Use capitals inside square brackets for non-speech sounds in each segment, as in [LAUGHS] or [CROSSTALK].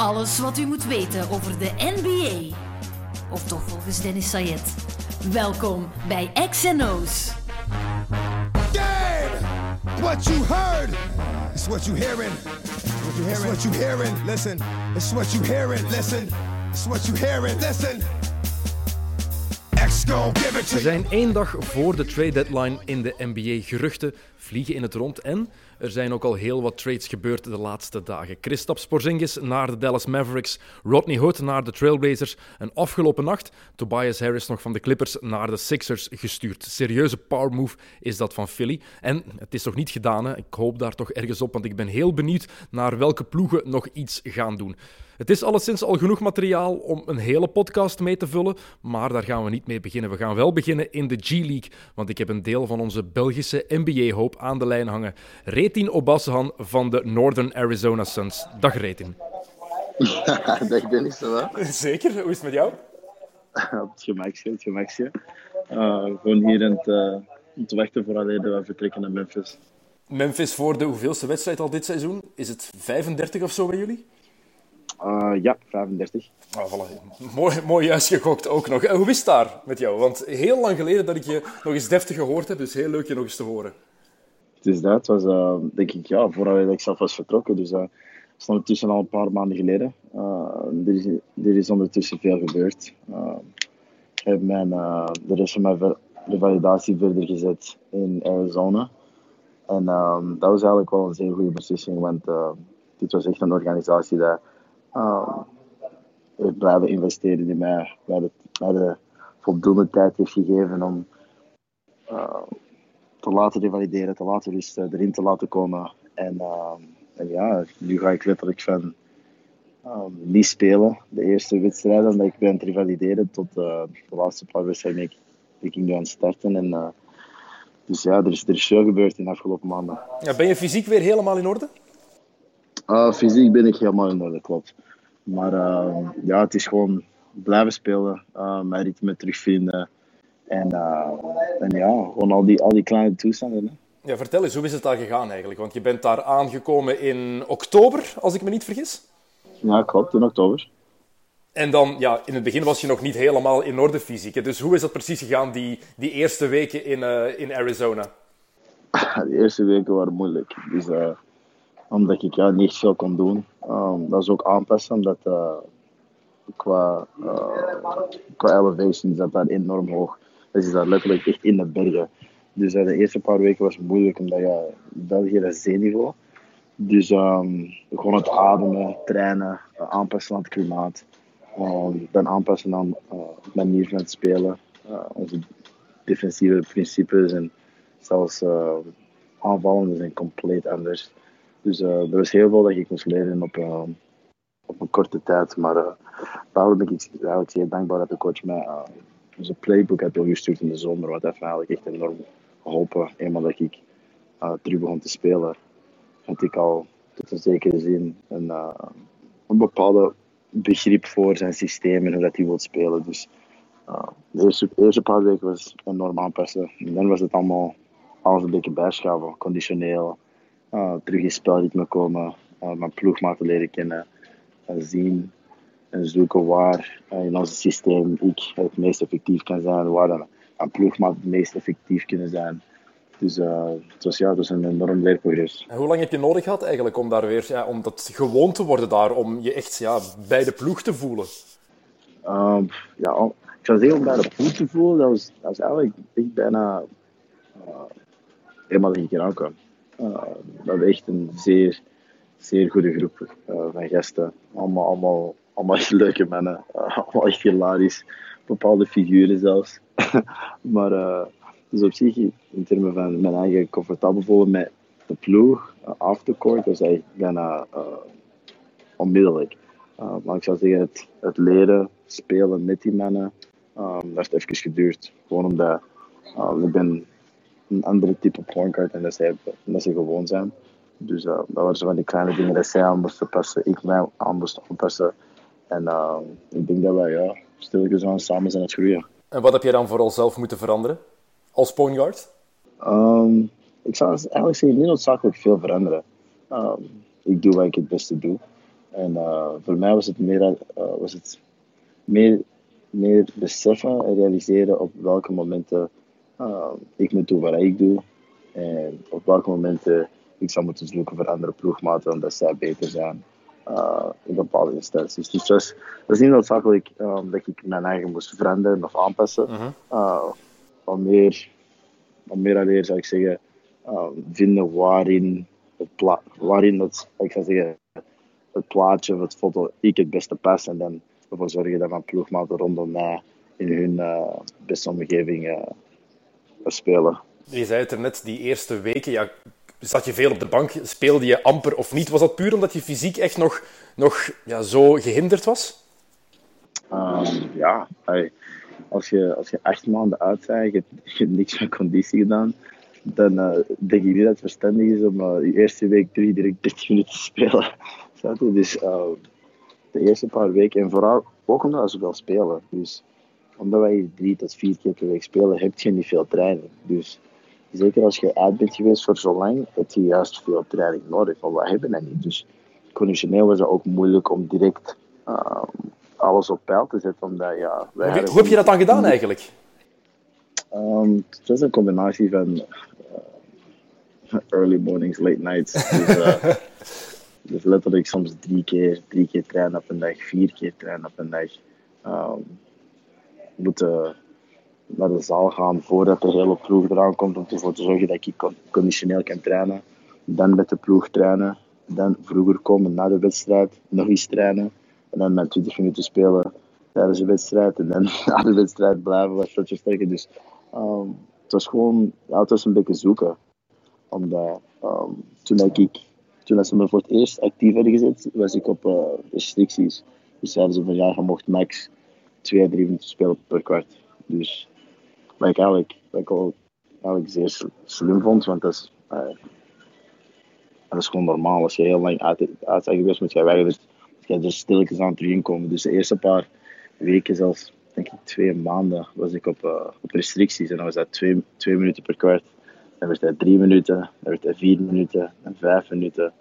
Alles wat u moet weten over de NBA. Of toch volgens Dennis Sayed. Welkom bij XNO's. Game! What you heard is what you hearing. What you hearing? It's what you hearing. Listen. It's what you hearing. Listen. It's what you hearing. Listen. X gon' give it to We you. zijn één dag voor de trade deadline in de NBA. Geruchten vliegen in het rond en er zijn ook al heel wat trades gebeurd de laatste dagen. Kristaps Porzingis naar de Dallas Mavericks, Rodney Hood naar de Trailblazers en afgelopen nacht Tobias Harris nog van de Clippers naar de Sixers gestuurd. Serieuze power move is dat van Philly. En het is nog niet gedaan, hè. ik hoop daar toch ergens op, want ik ben heel benieuwd naar welke ploegen nog iets gaan doen. Het is alleszins al genoeg materiaal om een hele podcast mee te vullen, maar daar gaan we niet mee beginnen. We gaan wel beginnen in de G-League, want ik heb een deel van onze Belgische NBA-hoop aan de lijn hangen. Retin Obashan van de Northern Arizona Suns. Dag Retin. [LAUGHS] Dag Dennis, va? Zeker, hoe is het met jou? [LAUGHS] Op het gemakje, het gemakje. Uh, gewoon hier aan het, uh, om te wachten voor alleen we vertrekken naar Memphis. Memphis voor de hoeveelste wedstrijd al dit seizoen? Is het 35 of zo bij jullie? Uh, ja, 35. Oh, voilà. mooi, mooi juist gegokt ook nog. En hoe is het daar met jou? Want heel lang geleden dat ik je nog eens deftig gehoord heb, dus heel leuk je nog eens te horen. Het is dat. Het was uh, denk ik ja, voordat ik zelf was vertrokken. Dus uh, is ondertussen al een paar maanden geleden. Er, is, er is ondertussen veel gebeurd. ik heb mijn, de rest van mijn revalidatie verder gezet in Arizona. En um, dat was eigenlijk wel een zeer goede beslissing, want dit was echt een organisatie die heeft blijven investeren in mij. Mij de, voldoende tijd heeft gegeven om te laten revalideren, te laten rusten, erin te laten komen. En, uh, en ja, nu ga ik letterlijk van niet spelen. De eerste wedstrijden dat ik ben het revalideren tot uh, de laatste paar wedstrijden ik, ik nu aan het starten. En, uh, dus ja, er is, er is veel gebeurd in de afgelopen maanden. Ja, ben je fysiek weer helemaal in orde? Fysiek ben ik helemaal in orde, klopt. Maar ja, het is gewoon blijven spelen, mijn ritme terugvinden. En, uh, en ja, gewoon al die, al die kleine toestanden. Hè. Ja, vertel eens, hoe is het daar gegaan eigenlijk? Want je bent daar aangekomen in oktober, als ik me niet vergis. Ja, klopt, in oktober. En dan, ja, in het begin was je nog niet helemaal in orde fysiek. Hè? Dus hoe is dat precies gegaan, die, die eerste weken in, uh, in Arizona? [LAUGHS] De eerste weken waren moeilijk. Dus, uh, omdat ik ja, niet veel kon doen. Um, dat is ook aanpassen, omdat uh, qua, qua elevation zat daar enorm hoog. Dus is dat letterlijk echt in de bergen. Dus uh, de eerste paar weken was het moeilijk, omdat ja, België dat zeeniveau. Dus um, gewoon het ademen, trainen, uh, aanpassen aan het klimaat. Um, dan aanpassen aan uh, manier van het spelen. onze defensieve principes en zelfs aanvallen zijn compleet anders. Dus er was heel veel dat ik moest leren op, op een korte tijd. Maar daarom ben ik eigenlijk zeer dankbaar dat de coach mij onze playbook heb gestuurd in de zomer, wat heeft mij eigenlijk echt enorm geholpen. Eenmaal dat ik terug begon te spelen, had ik al tot een zekere zin een, een bepaalde begrip voor zijn systeem en hoe dat hij wil spelen. Dus de eerste, eerste paar weken was enorm aanpassen. En dan was het allemaal alles een beetje bijschaven, conditioneel, terug in spelritme komen, mijn ploegmaten leren kennen, zien en zoeken waar in ons systeem ik het meest effectief kan zijn, waar dan een ploegmaat het meest effectief kunnen zijn. Dus uh, het, was, ja, het was een enorm leerproces. En hoe lang heb je nodig gehad eigenlijk om daar weer, ja, om dat gewoon te worden daar, om je echt ja, bij de ploeg te voelen? Um, ja, om, ik zou zeggen om bij de ploeg te voelen, dat was, dat was eigenlijk echt bijna uh, helemaal ik hier aankwam. Uh, dat was echt een zeer, zeer goede groep van gasten. Allemaal, allemaal allemaal [LAUGHS] leuke mannen. Uh, allemaal echt hilarisch. Bepaalde figuren zelfs. [LAUGHS] maar uh, dus op zich, in termen van mijn eigen comfortabel voelen met de ploeg, uh, aftercourt, was eigenlijk bijna onmiddellijk. maar ik zou zeggen, het, het leren, spelen met die mannen, um, dat heeft even geduurd. Gewoon omdat ik ben een andere type pointguard en dat zij, dat ze gewoon zijn. Dus dat waren zo van die kleine dingen dat zij aan moesten passen, ik mij aan moest aanpassen. En uh, ik denk dat wij ja, stilletjes aan samen zijn aan het groeien. En wat heb je dan vooral zelf moeten veranderen als point guard? Um, ik zou eigenlijk zeggen, niet noodzakelijk veel veranderen. Um, ik doe wat ik het beste doe. En voor mij was het meer, was het meer, meer beseffen en realiseren op welke momenten ik moet doen wat ik doe. En op welke momenten ik zou moeten zoeken voor andere ploegmaten omdat zij beter zijn uh, in bepaalde instanties. Dus dat is, dat is niet noodzakelijk um, dat ik mijn eigen moest veranderen of aanpassen. -huh. uh, maar meer, maar meer alleen zou ik zeggen, um, vinden waarin het, waarin het, ik zou zeggen, het plaatje of het foto ik het beste pas en dan ervoor zorgen dat mijn ploegmaten rondom mij in hun uh, beste omgeving uh, spelen. Je zei het er net, die eerste weken, ja, zat je veel op de bank, speelde je amper of niet? Was dat puur omdat je fysiek echt nog, nog ja, zo gehinderd was? Um, ja, als, je, als je acht maanden uit bent, je, je hebt niks van conditie gedaan, dan uh, denk ik niet dat het verstandig is om uh, de eerste week drie direct 30 minuten te spelen. [LAUGHS] dus uh, de eerste paar weken, en vooral ook omdat we wel spelen. Dus omdat wij drie tot vier keer per week spelen, heb je niet veel training. Dus zeker als je uit bent geweest voor zo lang, heb je juist veel training nodig. Want we hebben dat niet. Dus conditioneel was het ook moeilijk om direct uh, alles op peil te zetten. Omdat, ja, wij hoe, hoe heb je dat dan gedaan eigenlijk? Um, het was een combinatie van uh, early mornings, late nights. [LAUGHS] Dus, uh, dus, letterlijk soms drie keer, drie keer trainen op een dag, vier keer trainen op een dag. Um, moeten naar de zaal gaan voordat de hele ploeg eraan komt om ervoor te zorgen dat ik conditioneel kan trainen. Dan met de ploeg trainen. Dan vroeger komen na de wedstrijd, nog eens trainen. En dan met 20 minuten spelen tijdens de wedstrijd. En dan [LAUGHS] na de wedstrijd blijven wat shotjes trekken. Dus um, het was gewoon, het was een beetje zoeken. Omdat um, toen, ik, toen ze me voor het eerst actief hadden gezet, was ik op uh, restricties. Dus zeiden ze van ja, je mocht max 2 3 minuten spelen per kwart. Dus wat ik eigenlijk, eigenlijk zeer slim vond, want dat is, dat is gewoon normaal. Als je heel lang uit, uit geweest, moet je weg. Dus je er stilletjes aan terug inkomen. Dus de eerste paar weken, zelfs denk ik twee maanden, was ik op, uh, op restricties. En dan was dat twee, twee minuten per kwart. Dan werd dat drie minuten, dan werd dat vier minuten, en vijf minuten.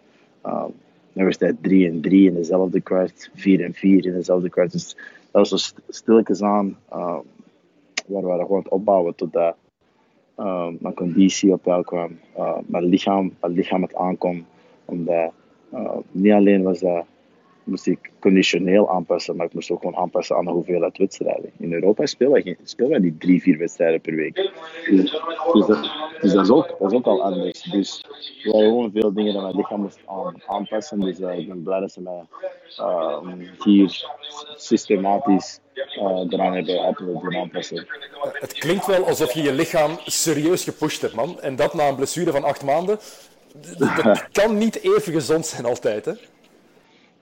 Um, dan werd dat drie en drie in dezelfde kwart, vier en vier in dezelfde kwart. Dus dat was zo stilletjes aan. Um, waar we gewoon het opbouwen totdat uh, mijn conditie op peil kwam, uh, mijn, lichaam, mijn lichaam het aankom. Omdat uh, niet alleen was dat, moest ik conditioneel aanpassen, maar ik moest ook gewoon aanpassen aan de hoeveelheid wedstrijden. In Europa spelen wij, spelen wij niet drie, vier wedstrijden per week. Dus, dus, dat, dus dat, is ook, dat is ook al anders. Dus we hebben gewoon veel dingen dat mijn lichaam moest aan, aanpassen. Dus ik ben blij dat ze mij hier systematisch uh, eraan hebben, hebben aanpassen. Het klinkt wel alsof je je lichaam serieus gepusht hebt, man. En dat na een blessure van acht maanden. Dat [LAUGHS] kan niet even gezond zijn altijd, hè?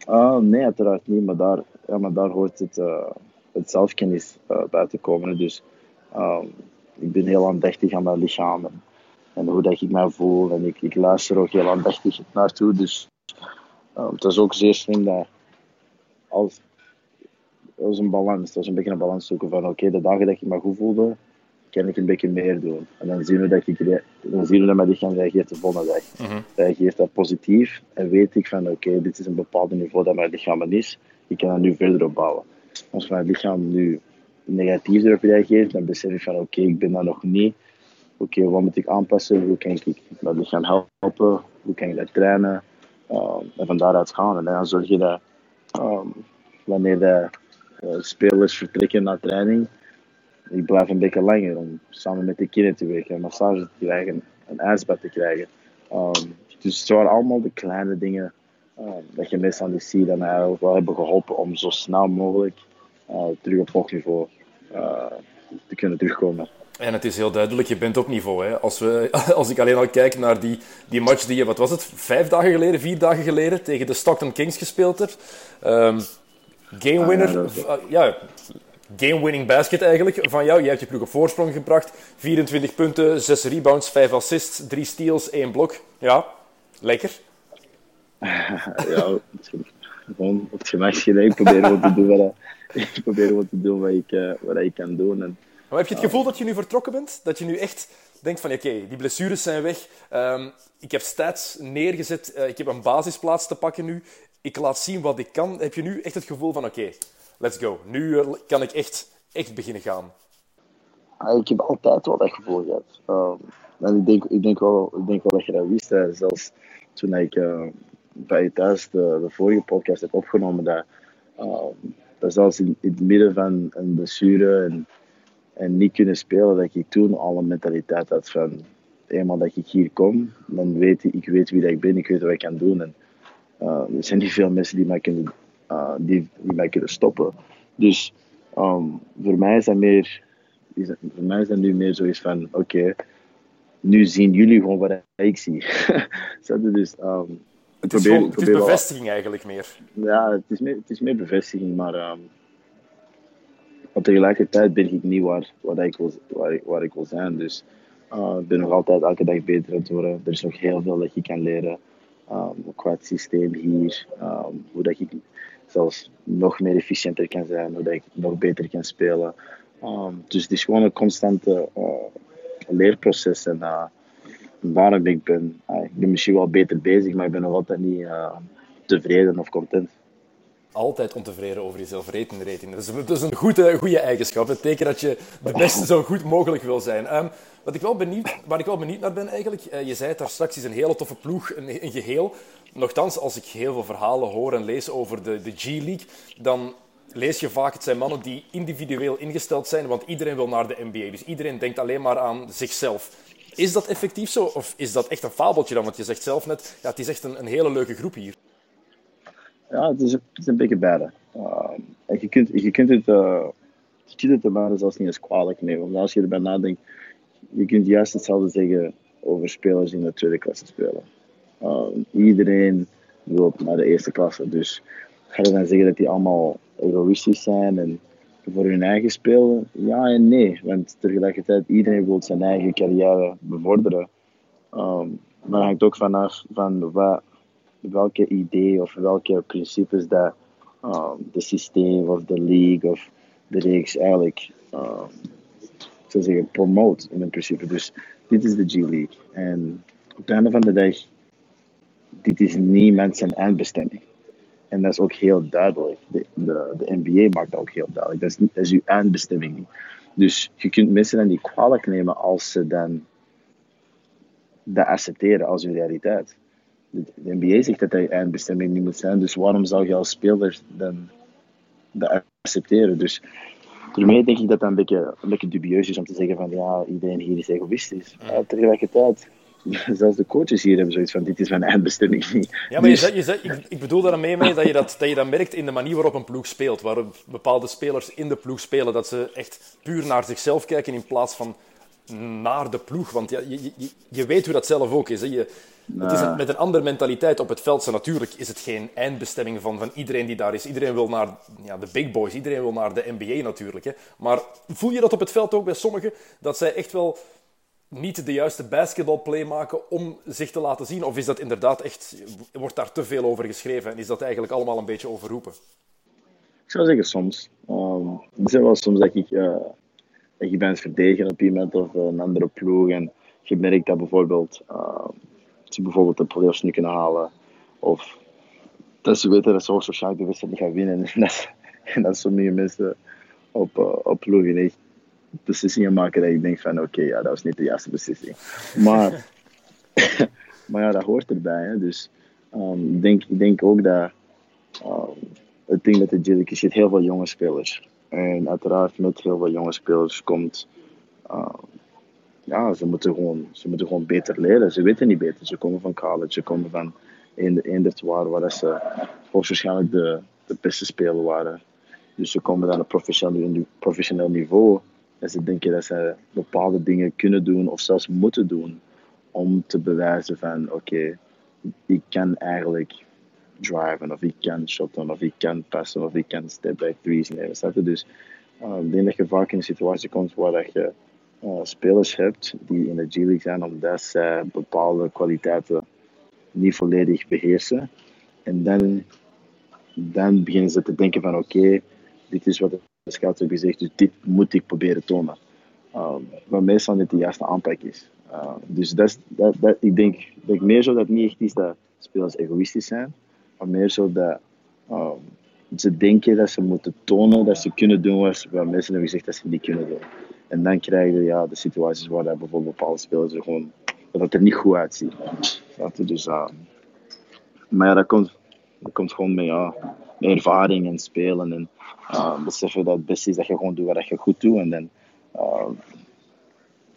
Uh, nee, uiteraard niet. Maar daar, ja, maar daar hoort het, uh, het zelfkennis uh, bij te komen. Dus ehm, ik ben heel aandachtig aan mijn lichaam en, en, hoe dat ik mij voel. En ik, ik luister ook heel aandachtig naartoe. Dus ehm, het is ook zeer slim dat als, is een balans. Dat is een beetje een balans zoeken van oké, de dagen dat ik me goed voelde, kan ik een beetje meer doen. En dan zien we dat, ik, dan zien we dat mijn lichaam reageert de volgende dag. Uh Reageert dat positief en weet ik van oké, dit is een bepaald niveau dat mijn lichaam is. Ik kan er nu verder op bouwen. Als mijn lichaam nu negatief erop reageert, dan besef ik van oké, ik ben daar nog niet. Oké, wat moet ik aanpassen? Hoe kan ik mijn lichaam helpen? Hoe kan ik dat trainen? Uh, en van daaruit gaan. En dan zorg je dat um, wanneer de uh, spelers vertrekken naar training, ik blijf een beetje langer om samen met de kinderen te werken, een massage te krijgen, een ijsbad te krijgen. Um, dus het waren allemaal de kleine dingen uh, dat je meestal niet ziet en mij wel hebben geholpen om zo snel mogelijk uh, terug op hoog niveau te kunnen terugkomen. En het is heel duidelijk, je bent op niveau. Hè? Als, we, [LAUGHS] als ik alleen al kijk naar die, die match die je, wat was het, vijf dagen geleden, vier dagen geleden tegen de Stockton Kings gespeeld hebt. Um, game winner, ah, ja, game-winning basket eigenlijk van jou. Je hebt je ploeg op voorsprong gebracht. 24 punten, 6 rebounds, 5 assists, 3 steals, 1 blok. Ja, lekker. [LAUGHS] ja, gewoon op het gemak Ik probeer wat [LAUGHS] te doen wat, ik probeer wat te doen wat ik, wat ik kan doen. En, maar heb je het gevoel dat je nu vertrokken bent? Dat je nu echt denkt van, oké, die blessures zijn weg. Um, ik heb stats neergezet. Uh, ik heb een basisplaats te pakken nu. ik laat zien wat ik kan, heb je nu echt het gevoel van oké, let's go. Nu eh, kan ik echt, echt beginnen gaan. Ah, ik heb altijd wel dat gevoel gehad. Um, en ik denk, ik, denk wel, ik denk wel dat je dat wist. Hè. Zelfs toen ik uh, bij je thuis de, vorige podcast heb opgenomen, dat, uh, dat zelfs in, in, het midden van een blessure en, en niet kunnen spelen, dat ik toen al een mentaliteit had van eenmaal dat ik hier kom, dan weet ik, ik weet wie dat ik ben, ik weet wat ik kan doen. En, uh, er zijn niet veel mensen die mij kunnen, uh, die, die mij kunnen stoppen. Dus um, voor mij is dat meer, is dat, voor mij is dat nu meer zoiets van, oké, okay, nu zien jullie gewoon wat ik zie. [LAUGHS] dus, um, het is, gewoon, het is bevestiging wel, eigenlijk meer. Ja, het is meer, het is meer bevestiging, maar um, tegelijkertijd ben ik niet waar, ik, wil, waar, ik, wil zijn. Dus uh, ik ben nog altijd elke dag beter aan het worden. Er is nog heel veel dat je kan leren. Um, qua het systeem hier. Um, hoe dat ik zelfs nog meer efficiënter kan zijn. Hoe dat ik nog beter kan spelen. Um, dus het is gewoon een constante uh, leerproces. En uh, waarom ik ben, ik ben misschien wel beter bezig, maar ik ben nog altijd niet tevreden of content altijd ontevreden over je zelfrating. Dat is, dat is een goede, goede eigenschap. Het betekent dat je de beste zo goed mogelijk wil zijn. Um, wat ik wel benieuwd, waar ik wel benieuwd naar ben eigenlijk, uh, je zei het daar straks, is een hele toffe ploeg, een, een, geheel. Nochtans, als ik heel veel verhalen hoor en lees over de, de G-League, dan lees je vaak, het zijn mannen die individueel ingesteld zijn, want iedereen wil naar de NBA. Dus iedereen denkt alleen maar aan zichzelf. Is dat effectief zo, of is dat echt een fabeltje dan? Want je zegt zelf net, ja, het is echt een, een hele leuke groep hier. Ja, het is, een beetje beide. Uh, en je kunt, je kunt het, uh, je kunt het er zelfs niet eens kwalijk nemen. Want als je erbij nadenkt, je kunt juist hetzelfde zeggen over spelers die in de tweede klasse spelen. Uh, iedereen wil naar de eerste klasse. Dus ga je dan zeggen dat die allemaal egoïstisch zijn en voor hun eigen spelen? Ja en nee. Want tegelijkertijd, iedereen wil zijn eigen carrière bevorderen. Maar het hangt ook vanaf van wat, welke idee of welke principes dat um, de systeem of de league of de reeks eigenlijk um, zou zeggen, promote in principe. Dus dit is de G-League. En op het einde van de dag, dit is niet mensen eindbestemming. En dat is ook heel duidelijk. De, de, de NBA maakt dat ook heel duidelijk. Dat is, dat is uw eindbestemming niet. Dus je kunt mensen dan niet kwalijk nemen als ze dan dat accepteren als hun realiteit de NBA zegt dat hij eindbestemming niet moet zijn. Dus waarom zou je als speler dan dat accepteren? Dus daarmee denk ik dat dat een beetje, een beetje dubieus is om te zeggen van ja, iedereen hier is egoïstisch. Maar tegelijkertijd, [LAUGHS] zelfs de coaches hier hebben zoiets van dit is mijn eindbestemming [LAUGHS] niet. Ja, maar je zegt, je zegt, ik, ik bedoel daarmee mee dat je dat, dat je dat merkt in de manier waarop een ploeg speelt. Waarop bepaalde spelers in de ploeg spelen. Dat ze echt puur naar zichzelf kijken in plaats van naar de ploeg. Want ja, je, je, je weet hoe dat zelf ook is. Hè. Je, het is met een andere mentaliteit op het veld. Zo natuurlijk is het geen eindbestemming van, van iedereen die daar is. Iedereen wil naar ja, de big boys. Iedereen wil naar de NBA natuurlijk. Hè. Maar voel je dat op het veld ook bij sommigen? Dat zij echt wel niet de juiste basketballplay maken om zich te laten zien? Of is dat inderdaad echt... Wordt daar te veel over geschreven en is dat eigenlijk allemaal een beetje overroepen? Ik zou zeggen soms. Um, er zijn wel soms dat ik... Uh, dat je bent verdedigen op iemand of een andere ploeg en je merkt dat bijvoorbeeld... Uh, ze bijvoorbeeld de playoffs niet kunnen halen. Of dat ze weten dat ze waarschijnlijk de wedstrijd niet gaan winnen. [LAUGHS] En dat, en dat mensen op, uh, op ploegen echt beslissingen maken dat ik denk van oké, ja, dat was niet de juiste beslissing. Maar, [LAUGHS] maar ja, dat hoort erbij. Hè. Dus um, ik, denk, ik denk ook dat um, het ding met de is, je heel veel jonge spelers. En uiteraard met heel veel jonge spelers komt uh, ja, ze moeten, gewoon, ze moeten gewoon beter leren. Ze weten niet beter. Ze komen van college, ze komen van Eendert waar, ze hoogstwaarschijnlijk de, de beste speler waren. Dus ze komen dan op professioneel, professioneel niveau en ze denken dat ze bepaalde dingen kunnen doen of zelfs moeten doen om te bewijzen van oké, ik kan eigenlijk driven of ik kan shotten of ik kan passen of ik kan step back threes nemen. Dus uh, ik denk dat je vaak in een situatie komt waar dat je uh, spelers hebt die in de G-League zijn omdat ze bepaalde kwaliteiten niet volledig beheersen. En dan, dan beginnen ze te denken van oké, dit is wat de scout heeft gezegd, dus dit moet ik proberen tonen. Uh, wat meestal niet de juiste aanpak is. Uh, dus dat, dat, dat, ik denk dat ik meer zo dat het niet echt is dat spelers egoïstisch zijn, maar meer zo dat um, ze denken dat ze moeten tonen dat ze kunnen doen wat, mensen hebben gezegd dat ze niet kunnen doen. En dan krijg je ja, de situaties waar dat bijvoorbeeld bepaalde spelers er gewoon dat het er niet goed uitziet. Dus, uh, maar ja, dat komt, dat komt gewoon met, ja, ervaring en spelen en uh, beseffen dat het beste is dat je gewoon doet wat je goed doet en dan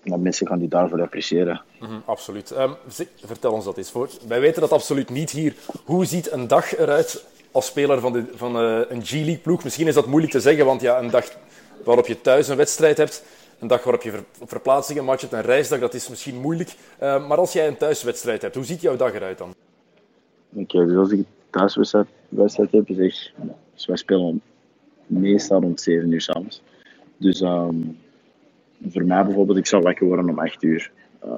dat mensen gaan die daarvoor appreciëren. Mm -hmm, absoluut. Um, vertel ons dat eens voor. Wij weten dat absoluut niet hier. Hoe ziet een dag eruit als speler van, de, van uh, een G-League ploeg? Misschien is dat moeilijk te zeggen, want ja, een dag waarop je thuis een wedstrijd hebt, een dag waarop je ver, verplaatsing een match hebt, een reisdag, dat is misschien moeilijk. Uh, maar als jij een thuiswedstrijd hebt, hoe ziet jouw dag eruit dan? Oké, okay, dus als ik een thuiswedstrijd heb, is echt... Dus wij spelen meestal rond 7 uur s'avonds. Dus um, voor mij bijvoorbeeld, ik zou wakker worden om 8 uur. Uh,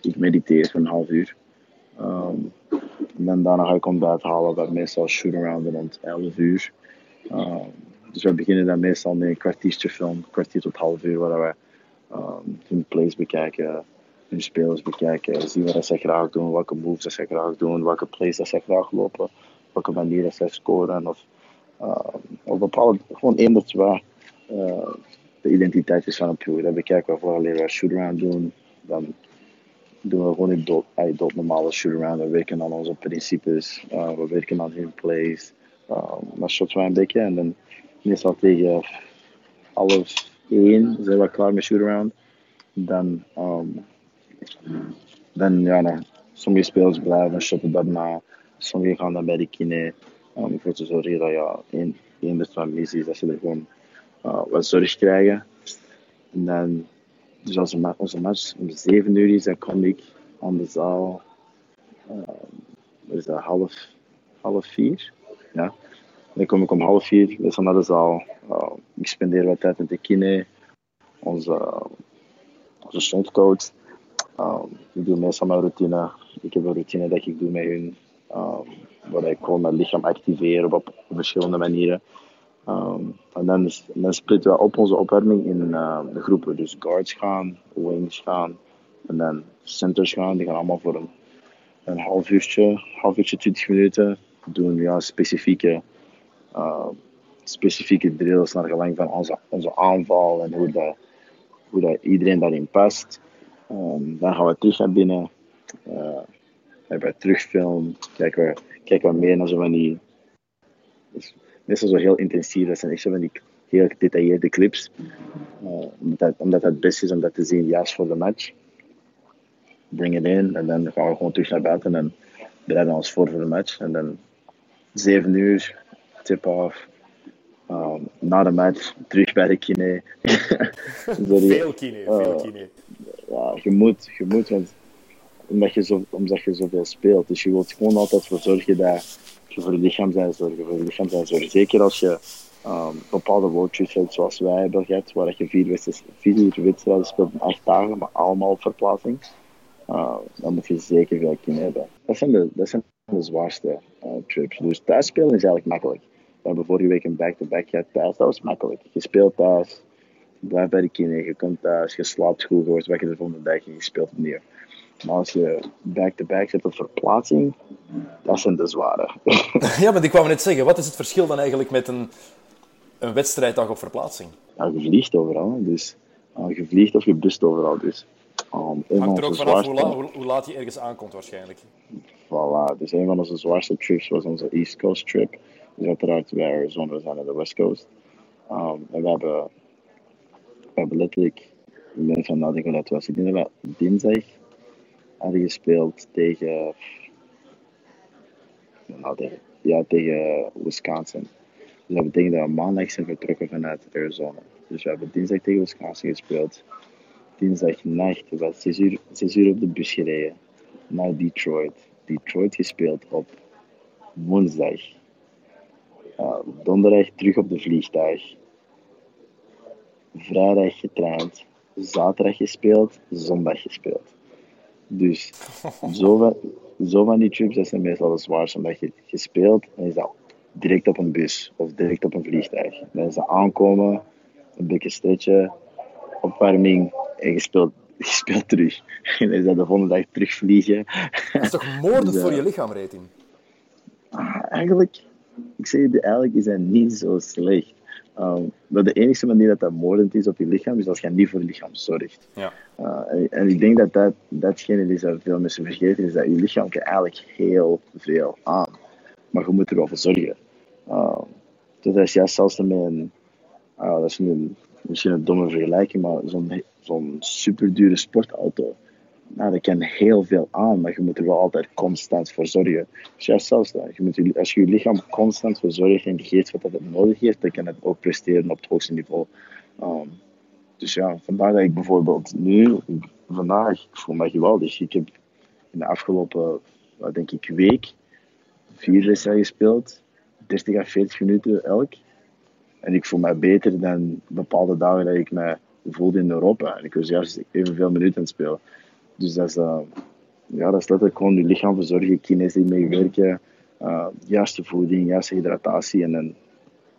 ik mediteer een half uur. Um, en daarna ga ik ontbijt halen, dat meestal shoot-around rond 11 uur. Um, dus we beginnen dan meestal met een kwartiertje film, kwartier tot half uur, waar we um, hun plays bekijken, hun spelers bekijken, zien wat ze graag doen, welke moves ze graag doen, welke plays dat ze graag lopen, welke manieren ze scoren. Of, of bepaalde, gewoon één of twee de identiteit is van een ploeg. Dan bekijken we vooral leren shoot-around doen. Dan doen we gewoon een dood, dood normale shoot-around. We werken aan onze principes, uh, we werken aan hun plays. Uh, dat we een beetje en dan meestal tegen half één zijn we klaar met shoot-around. Dan, um, dan ja, nou, sommige spelers blijven shotten daarna. Sommigen gaan dan bij de kine. Um, voor te zorgen dat ja, één, één de twee missies, dat ze er gewoon uh, wat zorg krijgen. En dan, dus als onze match om 7 uur is, dan kom ik aan de zaal. Uh, is dat half, half vier? Ja. Dan kom ik om half vier dus naar de zaal. Uh, ik spendeer wat tijd met de kine, onze, onze stondcoach. Um, ik doe meestal mijn routine. Ik heb een routine dat ik doe met hun. Um, waar ik gewoon mijn lichaam activeer op, verschillende manieren. En dan, dan splitten we op onze opwarming in uh, de groepen. Dus guards gaan, wings gaan en dan centers gaan. Die gaan allemaal voor een, half uurtje, half uurtje, 20 minuten doen ja, specifieke, uh, specifieke drills naar gelang van onze, onze aanval en hoe, dat, hoe dat iedereen daarin past. Um, dan gaan we terug naar binnen. Uh, hebben we terugfilm, kijken we, kijken we meer naar zo van meestal zo heel intensief. Dat zijn echt zo van die heel gedetailleerde clips. Uh, omdat, omdat het best is om dat te zien juist voor de match. Bring it in en dan gaan we gewoon terug naar buiten en bereiden ons voor voor de match. En dan 7 uur, tip-off. Um, na de match terug bij de kine. [LAUGHS] veel kine, veel uh, kine. Ja, je moet, je moet, want omdat je, zo, omdat je zoveel speelt. Dus je wilt gewoon altijd voor zorgen dat je voor je lichaam zijn zorgen. Voor je lichaam zijn zorgen. Zeker als je um, bepaalde roadtrips hebt zoals wij hebben gehad, waar je vier, vier wedstrijden speelt in acht dagen, maar allemaal op verplaatsing. Uh, dan moet je zeker veel kunnen hebben. Dat zijn de, dat zijn de zwaarste uh, trips. Dus thuis spelen is eigenlijk makkelijk. We hebben vorige week een back-to-back gehad thuis. Dat was makkelijk. Je speelt thuis, blijft bij de kinderen, je komt thuis, je slaapt goed, je wordt wakker de volgende dag en je speelt opnieuw. Maar als je back-to-back zit op verplaatsing, dat zijn de zware. [LAUGHS] ja, maar ik kwam net zeggen, wat is het verschil dan eigenlijk met een, een wedstrijddag op verplaatsing? Ja, je vliegt overal. Dus, uh, je vliegt of je bust overal. Dus, um, Hangt er ook vanaf hoe, la hoe, hoe, laat je ergens aankomt waarschijnlijk. Voilà, dus een van onze zwaarste trips was onze East Coast trip. Dus uiteraard wij Arizona zijn naar de West Coast. Um, en we hebben, we hebben letterlijk, ik ben van nadenken dat was, ik denk dat we dinsdag hadden gespeeld tegen, ja, tegen Wisconsin. Dus dat betekent dat we maandag zijn vertrokken vanuit Arizona. Dus we hebben dinsdag tegen Wisconsin gespeeld. Dinsdag nacht, we hebben 6 uur, 6 uur op de bus gereden naar Detroit. Detroit gespeeld op woensdag. Donderdag terug op de vliegtuig. Vrijdag getraind. Zaterdag gespeeld. Zondag gespeeld. Dus zo van, zo van die trips dat zijn meestal de zwaarste. Omdat je, je speelt en is dat direct op een bus of direct op een vliegtuig. Dan is dat aankomen, een beetje stretchen, opwarming en je speelt, [LAUGHS] je speelt terug. En dan is dat de volgende dag terugvliegen. Dat is toch moordend [LAUGHS] dus, voor je lichaam, rating? Ah, eigenlijk, ik zeg je, eigenlijk is hij niet zo slecht. Um, maar de enige manier dat dat moordend is op je lichaam, is als je niet voor je lichaam zorgt. Ja. Uh, en, en, ik denk dat, dat datgene is dat veel mensen vergeten, is dat je lichaam kan eigenlijk heel veel aan. Maar je moet er wel voor zorgen. Uh, dus dat is juist zelfs met een, uh, dat is een, misschien een domme vergelijking, maar zo'n zo'n super dure sportauto nou, dat kan heel veel aan, maar je moet er wel altijd constant voor zorgen. Dus ja, zelfs dat. Je moet, als je je lichaam constant voor zorgt en geeft wat het nodig heeft, dan kan het ook presteren op het hoogste niveau. Um, dus ja, vandaar dat ik bijvoorbeeld nu, vandaag, ik voel me geweldig. Ik heb in de afgelopen, wat denk ik, week vier wedstrijden gespeeld, 30 à 40 minuten elk. En ik voel me beter dan bepaalde dagen dat ik me voelde in Europa. En ik was juist evenveel minuten aan het spelen. Dus dat is, uh, ja, dat is letterlijk gewoon je lichaam verzorgen, kines die mee werken, uh, juiste voeding, juiste hydratatie. En, en,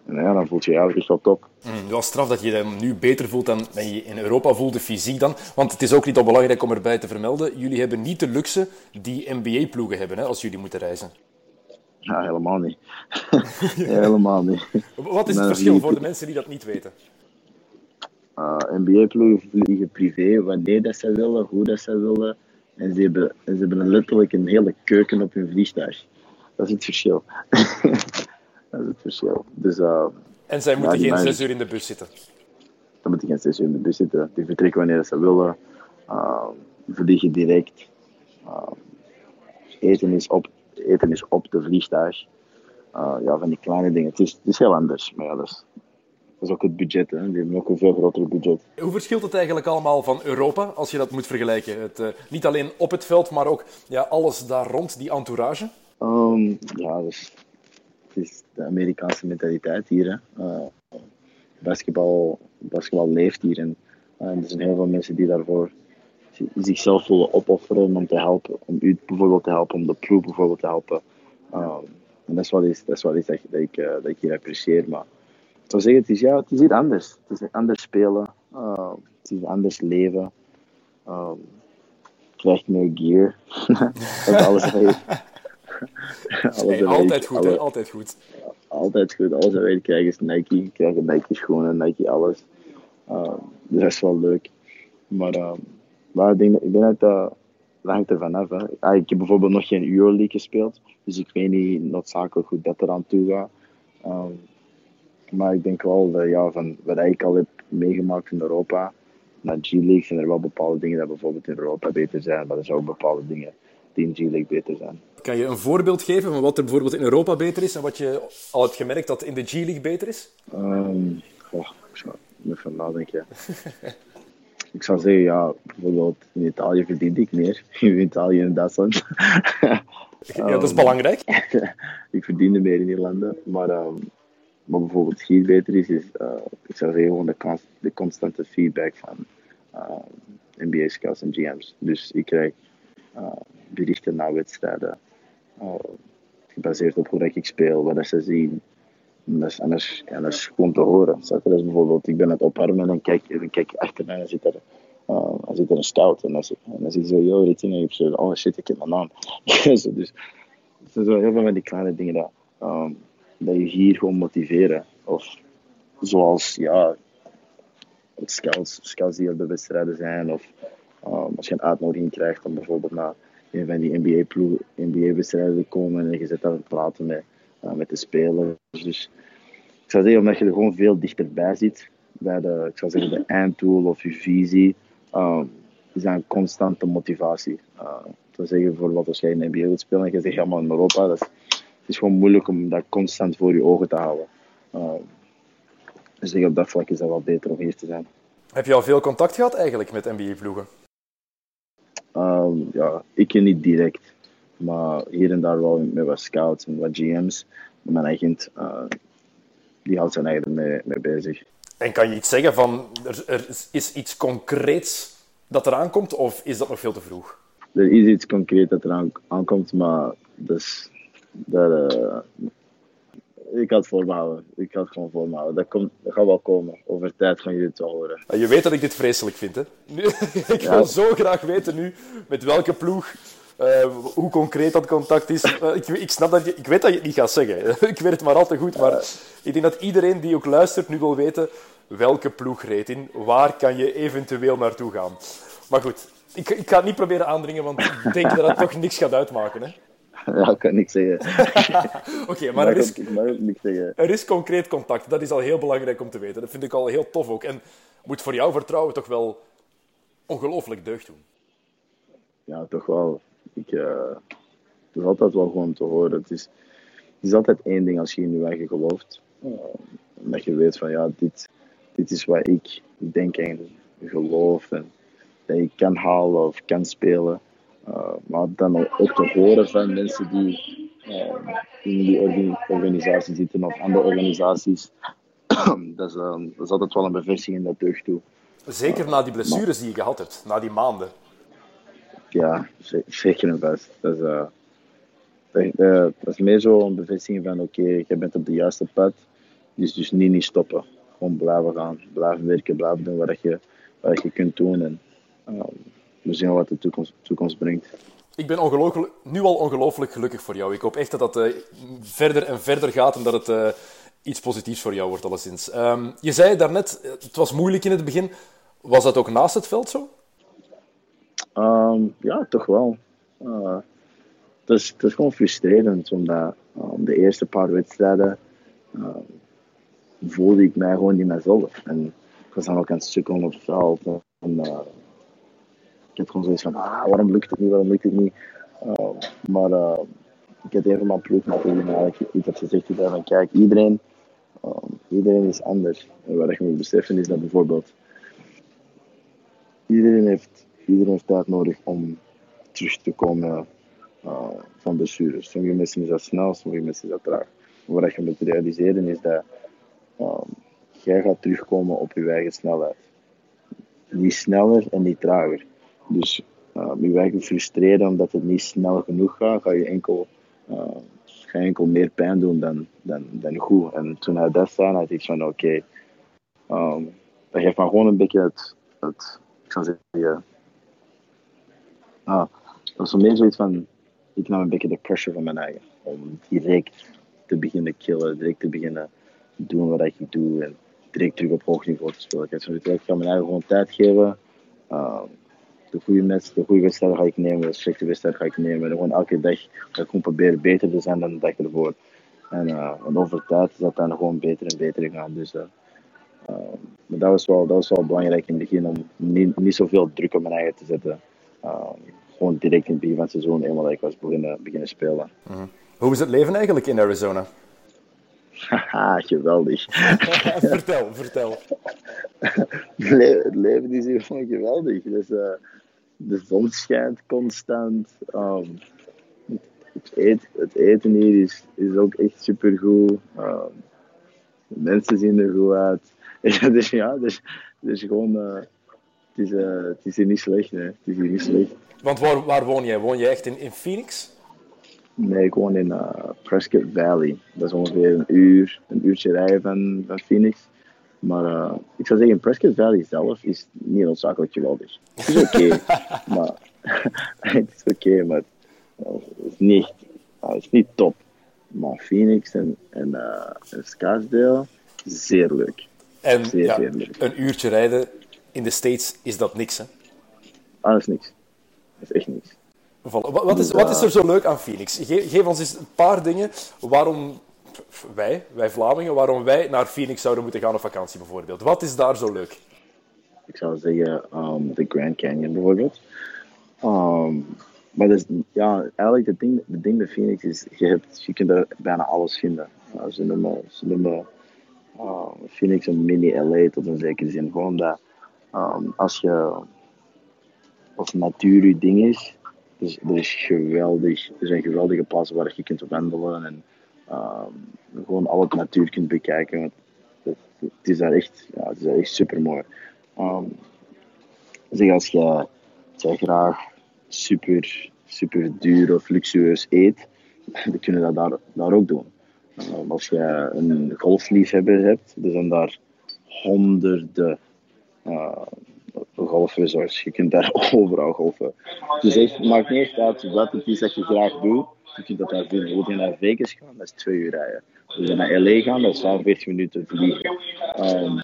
en ja, dan voelt je je eigenlijk echt wel top. Mm, wel straf dat je je nu beter voelt dan je in Europa voelde, fysiek dan. Want het is ook niet onbelangrijk om erbij te vermelden. Jullie hebben niet de luxe die NBA-ploegen hebben hè, als jullie moeten reizen. Ja, helemaal niet. [LAUGHS] helemaal niet. Wat is het verschil voor de mensen die dat niet weten? Uh, NBA-ploegen vliegen privé wanneer dat ze willen, hoe dat ze willen. En ze hebben, en ze hebben letterlijk een hele keuken op hun vliegtuig. Dat is het verschil. [LAUGHS] dat is het verschil. Dus, uh, en zij moeten geen zes uur in de bus zitten? Dan moeten geen zes uur in de bus zitten. Die vertrekken wanneer ze willen. Uh, vliegen direct. eten, is op, eten is op de vliegtuig. ja, van die kleine dingen. Het is, het is heel anders. Maar ja, dat is, is ook het budget. Hè. Die hebben ook een veel groter budget. Hoe verschilt het eigenlijk allemaal van Europa, als je dat moet vergelijken? Het, uh, niet alleen op het veld, maar ook ja, alles daar rond, die entourage? Um, ja, dus, het is de Amerikaanse mentaliteit hier. Hè. Uh, basketbal, basketbal leeft hier. En uh, er zijn heel veel mensen die daarvoor zichzelf willen opofferen om te helpen. Om u bijvoorbeeld te helpen, om de ploeg bijvoorbeeld te helpen. Um, en dat is wat is, dat, is dat, dat, ik, dat ik hier apprecieer. Maar ik zou zeggen, het is, ja, het is hier anders. Het is anders spelen. Uh, het is anders leven. Um, je krijgt meer gear. [LAUGHS] alles [LAUGHS] alles hey, altijd goed, alle, altijd goed. Altijd goed. Alles wat je krijgt is Nike. Je krijgt Nike schoenen, Nike alles. Um, dus dat is wel leuk. Maar, um, maar ik denk, ik denk dat dat hangt er vanaf. Ah, ik heb bijvoorbeeld nog geen Euroleague gespeeld. Dus ik weet niet noodzakelijk hoe dat eraan toe gaat. Um, maar ik denk wel dat ja, van wat ik al heb meegemaakt in Europa naar G-League zijn er wel bepaalde dingen dat bijvoorbeeld in Europa beter zijn, maar er zijn ook bepaalde dingen die in G-League beter zijn. Kan je een voorbeeld geven van wat er bijvoorbeeld in Europa beter is en wat je al hebt gemerkt dat in de G-League beter is? Um, oh, ik zou even nadenken. [LAUGHS] ik zou zeggen, ja, bijvoorbeeld in Italië verdien ik meer. [LAUGHS] In Italië en Duitsland. [LAUGHS] ja, dat is belangrijk. ik verdiende meer in Nederland, maar um, wat bijvoorbeeld hier beter is, is uh, ik zou zeggen de, de constante feedback van uh, NBA scouts en GM's. Dus ik krijg uh, berichten na wedstrijden, gebaseerd op hoe ik speel, wat ze zien. En dat is, en dat is, dat is gewoon te horen. Dus bijvoorbeeld, ik ben het opwarmen en kijk, kijk achter mij en zit er, zit er een scout. En dan, en zit zo, yo, dit en zo, oh shit, ik heb mijn naam. [LAUGHS] dus het zijn zo heel veel van die kleine dingen dat, um, dat je hier gewoon motiveren. Of zoals, ja, scouts, scouts die op de wedstrijden zijn. Of um, als je een uitnodiging krijgt om bijvoorbeeld naar een van die NBA-wedstrijden NBA te komen en je zit daar te praten met, uh, met de spelers. Dus ik zou zeggen, omdat je er gewoon veel dichterbij zit, bij de, ik zou zeggen, de [LAUGHS] einddoel of je visie, um, is dat een constante motivatie. Uh, ik zou zeggen, bijvoorbeeld als jij in de NBA wilt spelen en je zegt helemaal in Europa, dat is het is gewoon moeilijk om dat constant voor je ogen te houden. Uh, dus op dat vlak is dat wel beter om hier te zijn. Heb je al veel contact gehad eigenlijk met NBA-ploegen? Um, ja, ik niet direct. Maar hier en daar wel met wat scouts en wat GM's. Mijn agent, uh, die houdt zijn eigen mee, mee, bezig. En kan je iets zeggen van, er, er is iets concreets dat eraan komt, of is dat nog veel te vroeg? Er is iets concreets dat eraan aankomt, maar dat is dat, uh, ik had het voorbehouden. Ik had gewoon voorbehouden. Dat, komt, dat gaat wel komen. Over tijd gaan jullie het wel horen. Je weet dat ik dit vreselijk vind, hè? Nu, [LAUGHS] ik wil zo graag weten nu met welke ploeg eh, hoe concreet dat contact is. Eh, ik, ik, snap dat je, ik weet dat je het niet gaat zeggen. [LAUGHS] ik weet het maar al te goed. Maar ik denk dat iedereen die ook luistert nu wil weten welke ploeg reed in. Waar kan je eventueel naartoe gaan? Maar goed, ik, ik ga het niet proberen aandringen, want ik denk dat het toch niks gaat uitmaken. Hè? [LAUGHS] Ja, ik kan niks zeggen. [LAUGHS] Oké, maar er is, er is concreet contact. Dat is al heel belangrijk om te weten. Dat vind ik al heel tof ook. En moet voor jou vertrouwen toch wel ongelooflijk deugd doen. Ja, toch wel. Ik, eh, het is altijd wel gewoon te horen. Het is, het is altijd één ding als je in je eigen gelooft. Uh, dat je weet van ja, dit, dit is wat ik denk en geloof. En dat ik kan halen of kan spelen. Uh, maar dan ook te horen van mensen die uh, in die orga- organisatie zitten of andere organisaties. [CLEARS THROAT] dat, is, uh, dat is altijd wel een bevestiging dat deugd toe. Zeker na die blessures die je gehad hebt, na die maanden. Ja, ze- zeker en vast. Dat is, eh, dat, eh, dat is meer zo een bevestiging van oké, je bent op de juiste pad. Dus, dus niet, niet stoppen. Gewoon blijven gaan. Blijven werken, blijven doen wat je, wat je kunt doen. En eh, we zien wel wat de toekomst, toekomst brengt. Ik ben ongelooflijk, nu al ongelooflijk gelukkig voor jou. Ik hoop echt dat dat eh, verder en verder gaat en dat het eh, iets positiefs voor jou wordt, alleszins. Ehm, je zei daarnet, eh, het was moeilijk in het begin. Was dat ook naast het veld zo? Ehm, ja, toch wel. Eh, het, is, het is gewoon frustrerend, omdat ehm, de eerste paar wedstrijden voelde ik mij gewoon niet mezelf. En ik was dan ook aan het sukkelen op het veld. En, ik had gewoon zoiets van, ah, waarom lukt het niet, waarom lukt het niet? Ehm, maar eh, ik een van mijn mij eigenlijk iets had gezegd, van, kijk, iedereen, ehm, iedereen is anders. En wat je moet beseffen is dat bijvoorbeeld iedereen heeft, iedereen heeft tijd nodig om terug te komen uh, van blessures. Sommige mensen is dat snel, sommige mensen is dat traag. Wat je moet realiseren is dat um, jij gaat terugkomen op je eigen snelheid. Niet sneller en niet trager. Dus je eigen frustreren omdat het niet snel genoeg gaat, ga je enkel, uh, ga je enkel meer pijn doen dan, dan, dan goed. En toen hij dat zei, had ik van oké, okay, um, dat geeft me gewoon een beetje het, het ik zou zeggen, ah, dat was meer zoiets van, ik nam een beetje de pressure van mijn eigen. Om direct te beginnen killen, direct te beginnen doen wat ik doe en direct terug op hoog niveau te spelen. Ik ga mijn eigen gewoon tijd geven. Uh, de goede match, de goede wedstrijden ga ik nemen, de slechte wedstrijden ga ik nemen. En gewoon elke dag ga ik gewoon proberen beter te zijn dan de dag ervoor. En, uh, en over tijd is dat dan gewoon beter en beter gaan. Dus, uh, uh, maar dat was, wel, dat was wel belangrijk in het begin om niet, niet zoveel druk op mijn eigen te zetten. Gewoon direct in het begin van het seizoen, eenmaal dat ik was beginnen, beginnen spelen. Mm-hmm. Hoe is het leven eigenlijk in Arizona? Haha, [LAUGHS] geweldig. [LAUGHS] vertel, vertel. [LAUGHS] het leven is hier gewoon geweldig. Dus, de zon schijnt constant. Um, het, eten, het eten hier is, is ook echt supergoed. Um, de mensen zien er goed uit. [LAUGHS] dus ja, dus, dus gewoon, uh, het, is, uh, het is hier niet slecht. Hè. Het is hier niet slecht. Want waar, waar woon jij? Woon je echt in, in Phoenix? Nee, ik woon in uh, Prescott Valley. Dat is ongeveer een uur, een uurtje rijden van, van Phoenix. Maar uh, ik zou zeggen, Prescott Valley zelf is niet noodzakelijk geweldig. Het is oké, okay, [LAUGHS] maar [LAUGHS] het is oké, okay, maar het is niet, het is niet top. Maar Phoenix en, en, uh, en Scottsdale, zeer leuk. En zeer, ja, zeer leuk. een uurtje rijden in de States is dat niks, hè? Ah, dat is niks. Dat is echt niks. Wat, wat, is, wat is er zo leuk aan Phoenix? Ge, geef ons eens een paar dingen waarom wij, wij Vlamingen, waarom wij naar Phoenix zouden moeten gaan op vakantie bijvoorbeeld. Wat is daar zo leuk? Ik zou zeggen um, de Grand Canyon bijvoorbeeld. Um, maar dus, ja, eigenlijk het ding, het ding bij Phoenix is, je, hebt, je kunt er bijna alles vinden. Ze noemen, ze noemen uh, Phoenix een mini-LA tot een zekere zin. Gewoon dat als je, als natuur je ding is, dus er is geweldig, er zijn geweldige plaatsen waar je kunt wandelen en um, gewoon al het natuur kunt bekijken. Het, het, is daar echt, ja, het is daar echt super mooi. Um, zeg als je, je graag super, super duur of luxueus eet, [LAUGHS] dan kun je dat daar, daar ook doen. Um, als je een golfliefhebber hebt, er zijn daar honderden golfresorts. Je kunt daar [LAUGHS] overal golfen. Dus het maakt niet uit wat het is dat je graag doet. Je kunt dat daar vinden. Wil je naar Vegas gaan, dat is twee uur rijden. Wil je naar LA gaan, dat is 45 minuten vliegen. Um,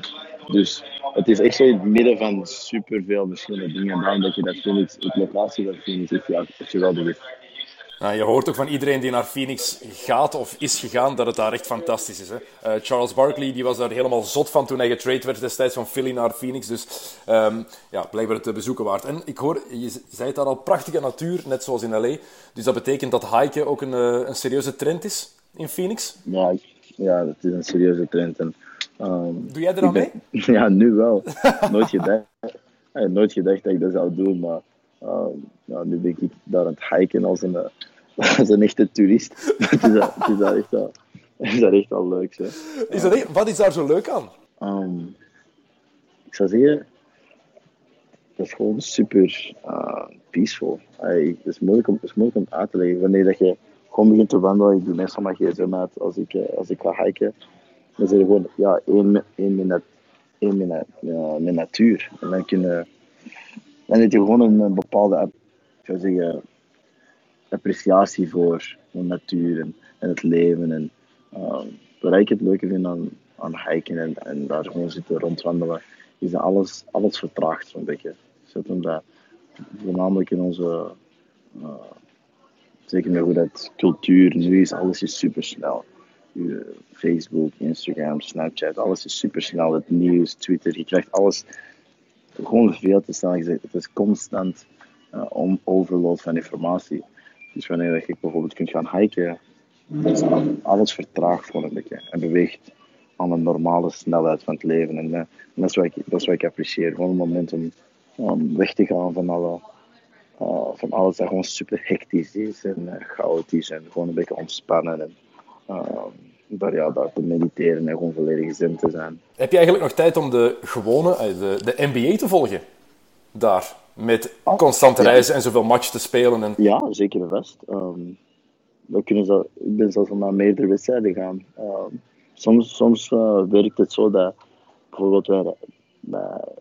dus het is echt zo in het midden van superveel verschillende dingen. En daarom dat je dat Phoenix, het locatie van Phoenix echt, ja, echt geweldig is. Nou, je hoort ook van iedereen die naar Phoenix gaat of is gegaan dat het daar echt fantastisch is. Hè? Uh, Charles Barkley die was daar helemaal zot van toen hij getrade werd destijds van Philly naar Phoenix. Dus um, ja, blijkbaar het bezoeken waard. En ik hoor, je zei het daar al, prachtige natuur, net zoals in LA. Dus dat betekent dat hiken ook een, uh, een serieuze trend is in Phoenix? Ja, ja, dat is een serieuze trend. En, um, Doe jij er aan mee? [LAUGHS] Ja, nu wel. [LAUGHS] nooit, gedacht, nooit gedacht dat ik dat zou doen, maar um, ja, nu ben ik daar aan het hiken als een, [LAUGHS] als een echte toerist. [LAUGHS] het, is, het, is echt wel, is daar echt wel leuk. Is dat, wat is daar zo leuk aan? Um, ik zou zeggen, dat is gewoon super uh, peaceful. Het, is moeilijk om, het is moeilijk om uit te leggen. Wanneer dat je gewoon begint te wandelen, ik doe meestal mijn gsm uit als ik, uh, als ik ga hiken. Dan zit je gewoon ja, één, één, met, één uh, met natuur. En dan, kun je, dan heb je gewoon een, een bepaalde ik zou zeggen, appreciatie voor de natuur en, het leven. En, uh, ik het leuke vind aan, aan hiken en, en daar gewoon zitten rondwandelen, is dat alles, alles vertraagt zo'n beetje. Dus omdat voornamelijk in onze, uh, zeker met hoe dat cultuur nu is, alles is super snel. Facebook, Instagram, Snapchat, alles is super snel. Het nieuws, Twitter, je krijgt alles gewoon veel te snel. Het is constant uh, om overload van informatie. Dus wanneer je bijvoorbeeld kunt gaan hiken, is alles vertraagt gewoon een beetje en beweegt aan een normale snelheid van het leven. En, uh, en dat, is wat ik, dat is wat ik apprecieer. Gewoon een moment om, om weg te gaan van, alle, uh, van alles dat gewoon super hectisch is en uh, chaotisch en gewoon een beetje ontspannen. En, daar, ja, daar te mediteren en gewoon volledig zin te zijn. Heb je eigenlijk nog tijd om de gewone, de, de NBA te volgen? Daar, met constante reizen en zoveel matchen te spelen? En... Ja, zeker vast. Um, we kunnen zo, ik ben zelfs naar meerdere wedstrijden gaan. Um, soms soms uh, werkt het zo dat bijvoorbeeld wij,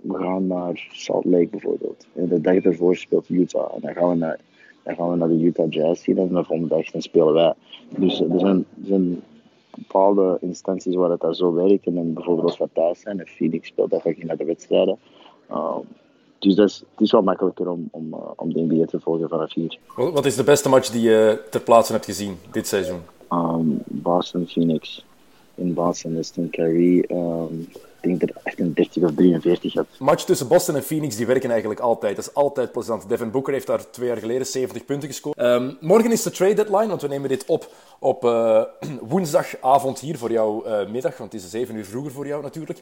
we gaan naar Salt Lake bijvoorbeeld. En de dag ervoor speelt Utah. En dan gaan we naar, dan gaan we naar de Utah Jazz zien en de volgende dag dan spelen wij. Dus er zijn, er zijn bepaalde instanties waar het daar zo werkt. En dan bijvoorbeeld als we thuis zijn en Phoenix speelt, dan ga ik naar de wedstrijden. Um, dus dat is, het is wel makkelijker om, om, uh, om de NBA te volgen vanaf hier. Wat is de beste match die je ter plaatse hebt gezien dit seizoen? Um, Boston Phoenix. In Boston is toen Kyrie, um, ik denk dat 38 of 43 had. Match tussen Boston en Phoenix die werken eigenlijk altijd. Dat is altijd plezant. Devin Booker heeft daar twee jaar geleden 70 punten gescoord. Um, morgen is de trade deadline, want we nemen dit op op uh, [CLEARS THROAT] woensdagavond hier voor jou uh, middag, want het is 7 uur vroeger voor jou natuurlijk.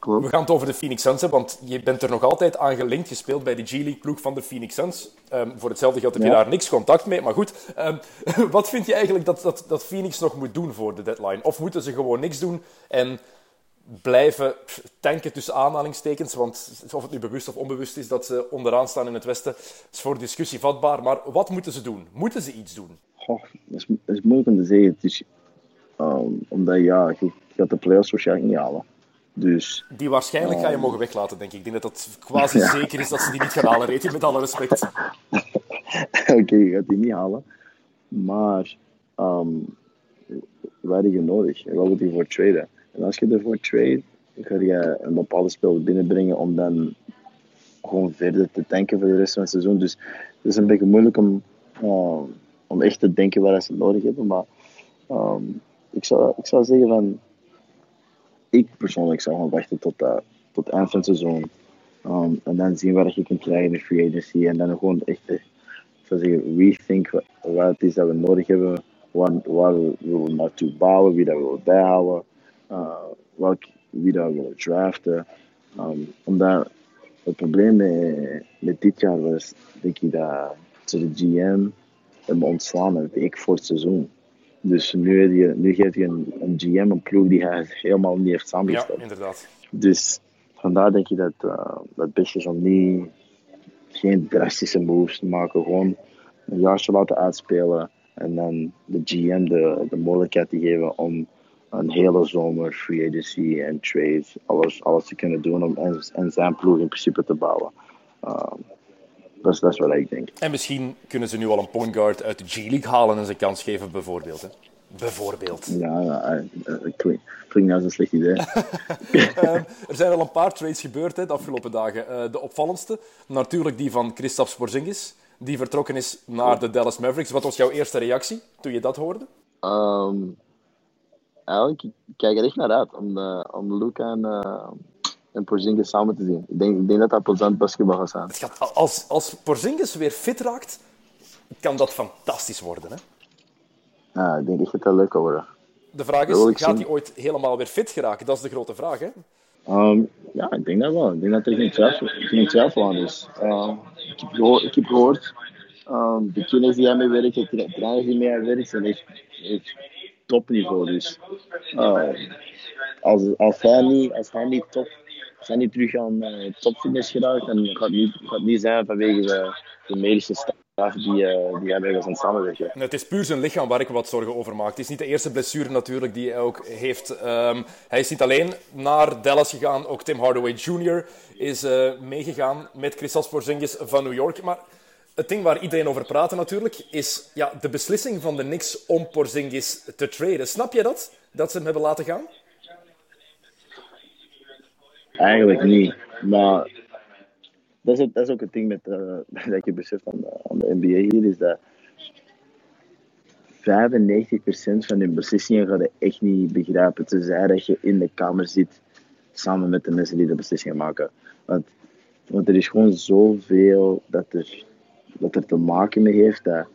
Klopt. We gaan het over de Phoenix Suns hebben, want je bent er nog altijd aan gelinkt gespeeld bij de G-League-ploeg van de Phoenix Suns. Um, voor hetzelfde geld heb je Ja. daar niks contact mee, maar goed. Um, [LAUGHS] wat vind je eigenlijk dat, dat, dat Phoenix nog moet doen voor de deadline? Of moeten ze gewoon niks doen en blijven tanken tussen aanhalingstekens? Want of het nu bewust of onbewust is dat ze onderaan staan in het Westen, is voor discussie vatbaar. Maar wat moeten ze doen? Moeten ze iets doen? Goh, dat, is, dat is moeilijk om te zeggen. Het is, um, omdat ja, je, je gaat de playoffs waarschijnlijk niet halen. Dus Die waarschijnlijk ga je mogen weglaten, denk ik. Ik denk dat het quasi Ja. zeker is dat ze die niet gaan halen, Reti, met alle respect. [LAUGHS] Oké, je gaat die niet halen. Maar um, wat heb je nodig? En wat moet je voor traden? En als je ervoor trade, ga je een bepaalde speler binnenbrengen om dan gewoon verder te denken voor de rest van het seizoen. Dus het is een beetje moeilijk om, uh, om echt te denken waar ze nodig hebben. Maar um, ik, zou, ik zou zeggen van... Ik persoonlijk zou gewoon wachten tot, uh, tot het eind van het seizoen. Um, en dan zien wat je kunt krijgen in de free agency. En dan gewoon echt, eh, ik zou zeggen, rethink wat, wat het is dat we nodig hebben. Waar, waar we, we naartoe bouwen, wie dat we willen bijhouden. Uh, wie dat we willen draften. Um, omdat het probleem met, met dit jaar was, denk ik, dat de GM hebben ontslaan een week voor het seizoen. Dus nu, heb je, nu geeft je een, een GM een ploeg die hij helemaal niet heeft Ja, samengesteld. inderdaad. Dus vandaar denk ik dat uh, dat best is om niet, geen drastische moves te maken. Gewoon een jaartje laten uitspelen. En dan de GM de, de mogelijkheid te geven om een hele zomer free agency en trades, alles, alles te kunnen doen om en, en zijn ploeg in principe te bouwen. Um, dat, is, dat is wat ik denk. En misschien kunnen ze nu al een point guard uit de G-League halen en ze kans geven, bijvoorbeeld. Hè? Bijvoorbeeld. Ja, ja klinkt, klinkt als een slecht idee. um, [LAUGHS] er zijn al een paar trades gebeurd hè, de afgelopen dagen. Uh, de opvallendste, natuurlijk die van Kristaps Porzingis, die vertrokken is naar de Dallas Mavericks. Wat was jouw eerste reactie toen je dat hoorde? Um, eigenlijk ik kijk er echt naar uit om, de, om Luca en, uh, en Porzingis samen te zien. Ik denk, ik denk dat dat plezant basketbal gaat zijn. Het gaat, als, als Porzingis weer fit raakt, kan dat fantastisch worden. Hè? Ja, ik denk echt dat dat leuk kan worden. De vraag is, gaat hij ooit helemaal weer fit geraken? Dat is de grote vraag, hè? Um, ja, ik denk dat wel. Ik denk dat er geen twijfel, geen twijfel aan is. Um, ik, heb gehoord, ik heb gehoord um, de kenners die hij mee werkt, de trainers die mee hij werkt, zijn echt, echt topniveau. Dus uh, als, als, hij niet, als hij niet top, hij niet terug aan uh, topfitness geraakt, dan gaat niet, gaat niet zijn vanwege de, medische staf die, uh, die hebben aan samenwerken. Het is puur zijn lichaam waar ik wat zorgen over maak. Het is niet de eerste blessure natuurlijk die hij ook heeft. Um, hij is niet alleen naar Dallas gegaan, ook Tim Hardaway Jr. is uh, meegegaan met Christos Porzingis van New York. Maar het ding waar iedereen over praat natuurlijk, is ja, de beslissing van de Knicks om Porzingis te traden. Snap je dat? Dat ze hem hebben laten gaan? Eigenlijk niet. Maar dat is, dat ook het ding met, uh, [LAUGHS] dat je beseft aan de, aan de NBA hier, is dat 95% van de beslissingen ga je echt niet begrijpen. Tenzij dat je in de kamer zit samen met de mensen die de beslissingen maken. Want, want er is gewoon zoveel dat er, dat er te maken mee heeft dat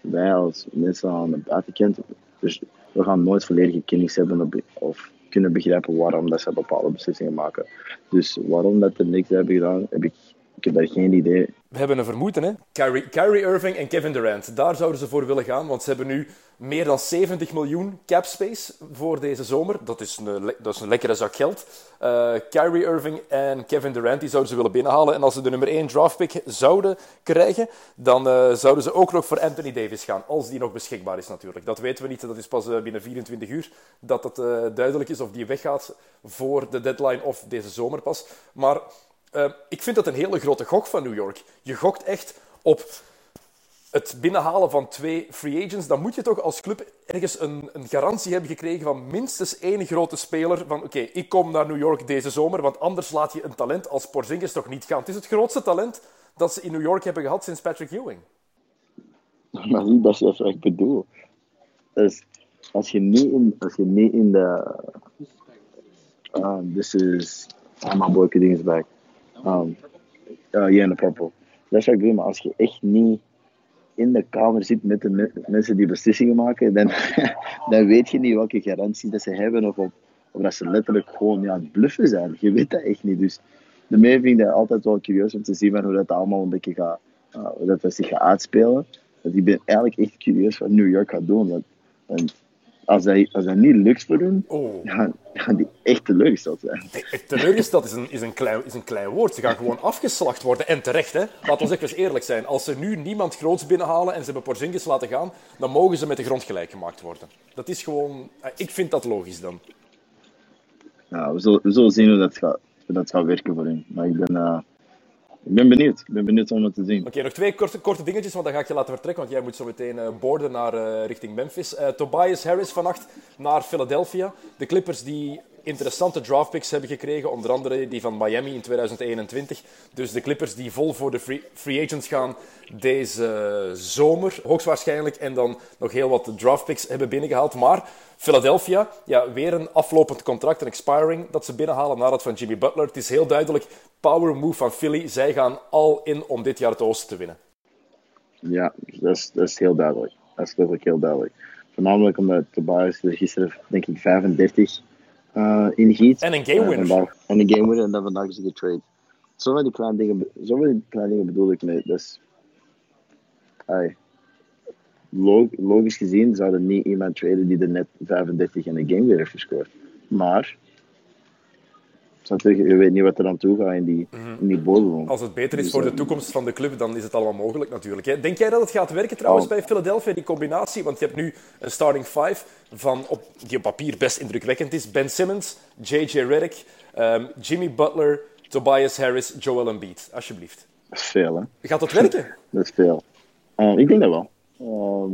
wij als mensen aan de buitenkant, dus we gaan nooit volledige kennis hebben of kunnen begrijpen waarom dat ze bepaalde beslissingen maken. Dus waarom dat er niks hebben gedaan, heb ik ik heb daar geen idee. We hebben een vermoeden, hè? Kyrie, Kyrie Irving en Kevin Durant. Daar zouden ze voor willen gaan, want ze hebben nu meer dan 70 miljoen cap space voor deze zomer. Dat is een, dat is een lekkere zak geld. Uh, Kyrie Irving en Kevin Durant die zouden ze willen binnenhalen. En als ze de nummer 1 draftpick zouden krijgen, dan uh, zouden ze ook nog voor Anthony Davis gaan. Als die nog beschikbaar is natuurlijk. Dat weten we niet. Dat is pas uh, binnen 24 uur dat het duidelijk is of die weggaat voor de deadline of deze zomer pas. Maar uh, ik vind dat een hele grote gok van New York. Je gokt echt op het binnenhalen van twee free agents. Dan moet je toch als club ergens een, een garantie hebben gekregen van minstens één grote speler. Van oké, ik kom naar New York deze zomer, want anders laat je een talent als Porzingis toch niet gaan. Het is het grootste talent dat ze in New York hebben gehad sinds Patrick Ewing. [LAUGHS] Maar dat is wat ik bedoel. Dus als je niet in, als je niet in de... Uh, this is... Oh, my boy is back. Um, in de purple. Dat wat ik bedoel, maar als je echt niet in de kamer zit met de me mensen die beslissingen maken, dan, [LAUGHS] dan weet je niet welke garantie dat ze hebben of, of dat ze letterlijk gewoon ja, het bluffen zijn. Je weet dat echt niet. Dus de mij vind ik altijd wel curieus om te zien van hoe dat allemaal een beetje gaat, uh, hoe zich gaat uitspelen. Ik ben eigenlijk echt curieus wat New York gaat doen. Als dat, als dat niet lukt voor hun, oh. dan gaan die echt teleurgesteld zijn. Teleurgesteld is een, is, een klein, is een klein woord. Ze gaan gewoon afgeslacht worden. En terecht, hè. Laten we even eerlijk zijn. Als ze nu niemand groots binnenhalen en ze hebben Porzingis laten gaan, dan mogen ze met de grond gelijk gemaakt worden. Dat is gewoon... Eh, ik vind dat logisch dan. Ja, we zullen, we zullen zien hoe dat gaat, hoe dat gaat werken voor hen. Maar ik ben... Uh ik ben benieuwd. Ik ben benieuwd om het te zien. Oké, nog twee korte, korte dingetjes, want dan ga ik je laten vertrekken. Want jij moet zo meteen uh, boorden naar uh, richting Memphis. Uh, Tobias Harris vannacht naar Philadelphia. De Clippers die interessante draftpicks hebben gekregen. Onder andere die van Miami in 2021. Dus de Clippers die vol voor de free, free agents gaan deze zomer. Hoogstwaarschijnlijk. En dan nog heel wat draftpicks hebben binnengehaald. Maar Philadelphia, ja, weer een aflopend contract, een expiring dat ze binnenhalen na dat van Jimmy Butler. Het is heel duidelijk, power move van Philly. Zij gaan al in om dit jaar het Oosten te winnen. Ja, dat is, dat is heel duidelijk. Dat is letterlijk heel duidelijk. Voornamelijk omdat Tobias er gisteren, denk ik, 35 uh, in giet. En een game winner. Uh, en een game winner en dan vandaag is hij getrade. Zo van die kleine dingen, die kleine dingen bedoel ik mee. Dus, ay, logisch gezien zou er niet iemand traden die er net 35 in een game weer heeft gescoord. Maar je weet niet wat er aan toe gaat in die, in die bodem. Als het beter is Dus, voor de eh, toekomst van de club, dan is het allemaal mogelijk natuurlijk. Hè. Denk jij dat het gaat werken trouwens Oh. bij Philadelphia, die combinatie? Want je hebt nu een starting five van op, die op papier best indrukwekkend is. Ben Simmons, J.J. Redick, ehm, Jimmy Butler, Tobias Harris, Joel Embiid. Alsjeblieft. Dat is veel, hè? Gaat dat werken? [LAUGHS] Dat is veel. Eh, ik denk dat wel. Ehm,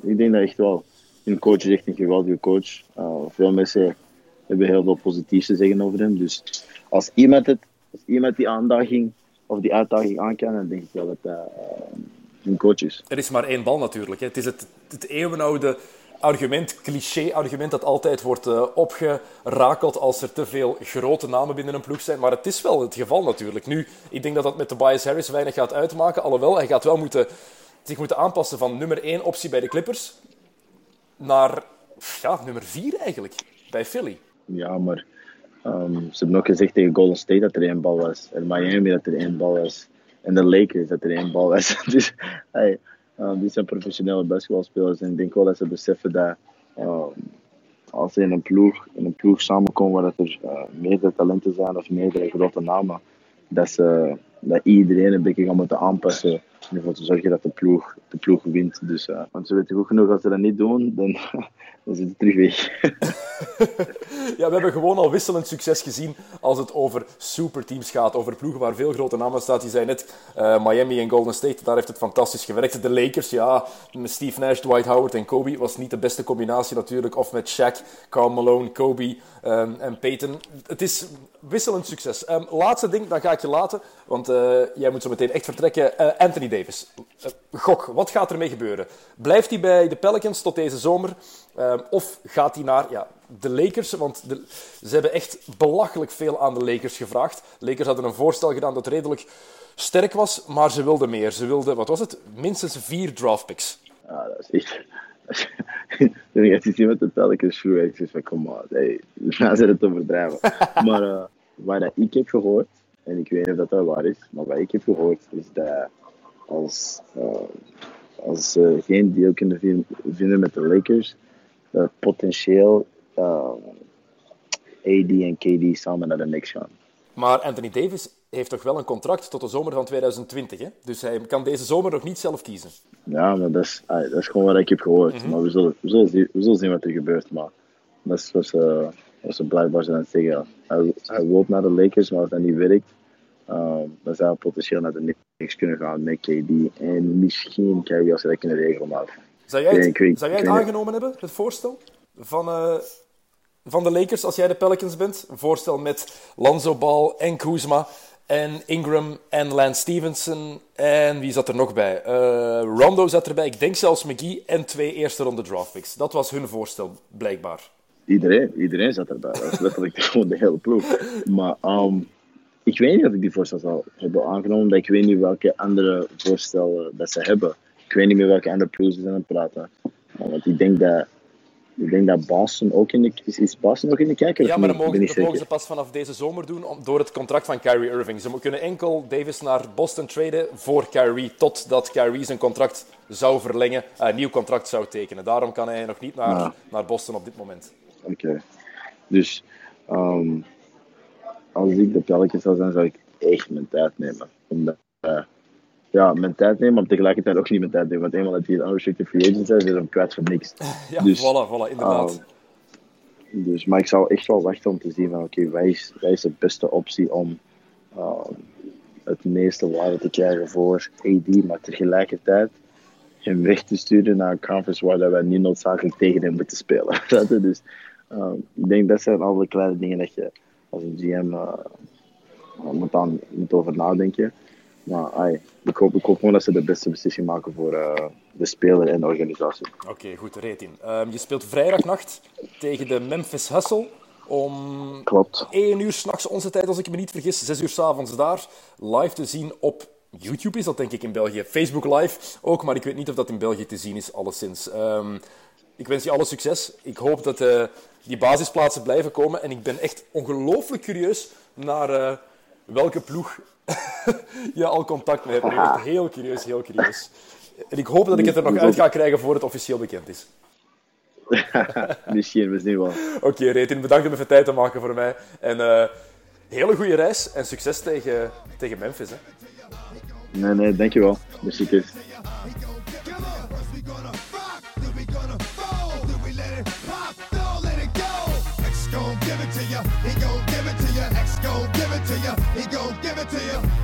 ik denk dat echt wel. Een coach is echt een geweldige coach. Eh, veel mensen hebben heel veel positiefs te zeggen over hem. Dus als iemand, het, als iemand die aandaging of die uitdaging aan kan, dan denk ik wel dat dat eh, een coach is. Er is maar één bal natuurlijk. Hè. Het is het, het eeuwenoude argument, cliché-argument, dat altijd wordt eh, opgerakeld als er te veel grote namen binnen een ploeg zijn. Maar het is wel het geval natuurlijk. Nu, ik denk dat dat met Tobias Harris weinig gaat uitmaken. Alhoewel, hij gaat wel moeten, zich moeten aanpassen van nummer één optie bij de Clippers naar ja, nummer vier eigenlijk, bij Philly. Ja, maar ehm, ze hebben ook gezegd tegen Golden State dat er één bal was. En Miami dat er één bal was. En de Lakers dat er één bal was. [LAUGHS] dus hey, ehm, die zijn professionele basketbalspelers. En ik denk wel dat ze beseffen dat ehm, als ze in een ploeg, in een ploeg samenkomen waar er eh, meerdere talenten zijn of meerdere grote namen, dat, ze, dat iedereen een beetje gaat moeten aanpassen ervoor te zorgen dat de ploeg, de ploeg wint. Dus, eh, want ze weten goed genoeg, als ze dat niet doen, dan, [LAUGHS] dan zit het terug weg. [LAUGHS] Ja, we hebben gewoon al wisselend succes gezien als het over superteams gaat. Over ploegen waar veel grote namen staan. Die zijn net eh, Miami en Golden State. Daar heeft het fantastisch gewerkt. De Lakers, ja, Steve Nash, Dwight Howard en Kobe was niet de beste combinatie natuurlijk. Of met Shaq, Karl Malone, Kobe ehm, en Peyton. Het is wisselend succes. Ehm, laatste ding, dan ga ik je laten. Want eh, jij moet zo meteen echt vertrekken. Anthony Davis. Eh, gok, wat gaat ermee gebeuren? Blijft hij bij de Pelicans tot deze zomer? Ehm, of gaat hij naar ja, de Lakers? Want de- ze hebben echt belachelijk veel aan de Lakers gevraagd. De Lakers hadden een voorstel gedaan dat redelijk sterk was, maar ze wilden meer. Ze wilden, wat was het? Minstens vier draftpicks. Ja, dat is echt. Toen [LAUGHS] ik het gezien met de Pelicans vroeg, ik zei van, kom maar, hey, [LAUGHS] nou zijn het overdrijven. [LAUGHS] maar eh, waar dat ik heb gehoord, en ik weet niet of dat, dat waar is, maar wat ik heb gehoord is dat als, eh, als ze geen deal kunnen vin- vinden met de Lakers, potentieel eh, AD en KD samen naar de Knicks gaan. Maar Anthony Davis heeft toch wel een contract tot de zomer van 2020. Hè? Dus hij kan deze zomer nog niet zelf kiezen. Ja, maar dat is, ah, dat is gewoon wat ik heb gehoord. Maar we zullen, we, zullen zien, we zullen zien wat er gebeurt. Maar dat is wat ze, wat ze blijkbaar zijn aan het zeggen. Hij, hij wil naar de Lakers, maar als dat niet werkt, uh, dan zou potentieel naar de Knicks kunnen gaan met KD. En misschien Kyrie als ze dat kunnen regelen. Maar Zou jij het, Nee, ik weet- zou jij het aangenomen hebben, het voorstel van, eh, van de Lakers als jij de Pelicans bent? Een voorstel met Lonzo Ball en Kuzma en Ingram en Lance Stevenson en wie zat er nog bij? Eh, Rondo zat erbij, ik denk zelfs McGee en twee eerste ronde draftpicks. Dat was hun voorstel, blijkbaar. iedereen, iedereen zat erbij. Dat is letterlijk gewoon [LAUGHS] de hele ploeg. Maar ehm, ik weet niet of ik die voorstel zou hebben aangenomen. omdat Ik weet niet welke andere voorstellen dat ze hebben. Ik weet niet meer welke andere ploegen ze zijn aan het praten. Want ik denk dat, ik denk dat Boston ook in de... Is, is Boston ook in de kijker? Ja, maar dat mogen, dat ze pas vanaf deze zomer doen om, door het contract van Kyrie Irving. Ze kunnen enkel Davis naar Boston traden voor Kyrie, totdat Kyrie zijn contract zou verlengen, eh, een nieuw contract zou tekenen. Daarom kan hij nog niet naar, Ja. naar Boston op dit moment. Oké. Dus ehm, als ik de Pelicans zou zijn, zou ik echt mijn tijd nemen. Omdat, eh, ja, mijn tijd nemen, maar tegelijkertijd ook niet mijn tijd nemen. Want eenmaal dat die een unrestricted free agent zijn, ze hem kwijt voor niks. [LAUGHS] Ja, Dus, voilà, voilà, inderdaad. Ehm, dus, maar ik zou echt wel wachten om te zien van oké, wij, is, wij is de beste optie om ehm, het meeste waarde te krijgen voor AD, maar tegelijkertijd hem weg te sturen naar een conference waar dat wij niet noodzakelijk tegen hem moeten spelen. [LAUGHS] Dus ik denk dat zijn alle kleine dingen dat je als een GM eh, moet, aan, moet over nadenken. Maar ai, ik, hoop, ik hoop gewoon dat ze de beste beslissing maken voor eh, de speler en de organisatie. Oké, goed, Retin. Ehm, je speelt vrijdagnacht tegen de Memphis Hustle om Klopt. 1 uur s'nachts onze tijd, als ik me niet vergis. 6 uur s'avonds daar. Live te zien op YouTube is dat denk ik in België. Facebook Live ook, maar ik weet niet of dat in België te zien is, alleszins. Ehm, ik wens je alle succes. Ik hoop dat eh, die basisplaatsen blijven komen. En ik ben echt ongelooflijk curieus naar eh, welke ploeg [LAUGHS] je al contact mee hebt. Ik ben echt heel curieus, heel curieus. En ik hoop dat ik het er nog uit ga krijgen voor het officieel bekend is. [LAUGHS] Misschien, we zien wel. Oké, Retin, bedankt om even tijd te maken voor mij. En eh, hele goede reis en succes tegen, tegen Memphis. Hè. Nee, nee, dankjewel. Merci Chris. You. He gon' give it to you.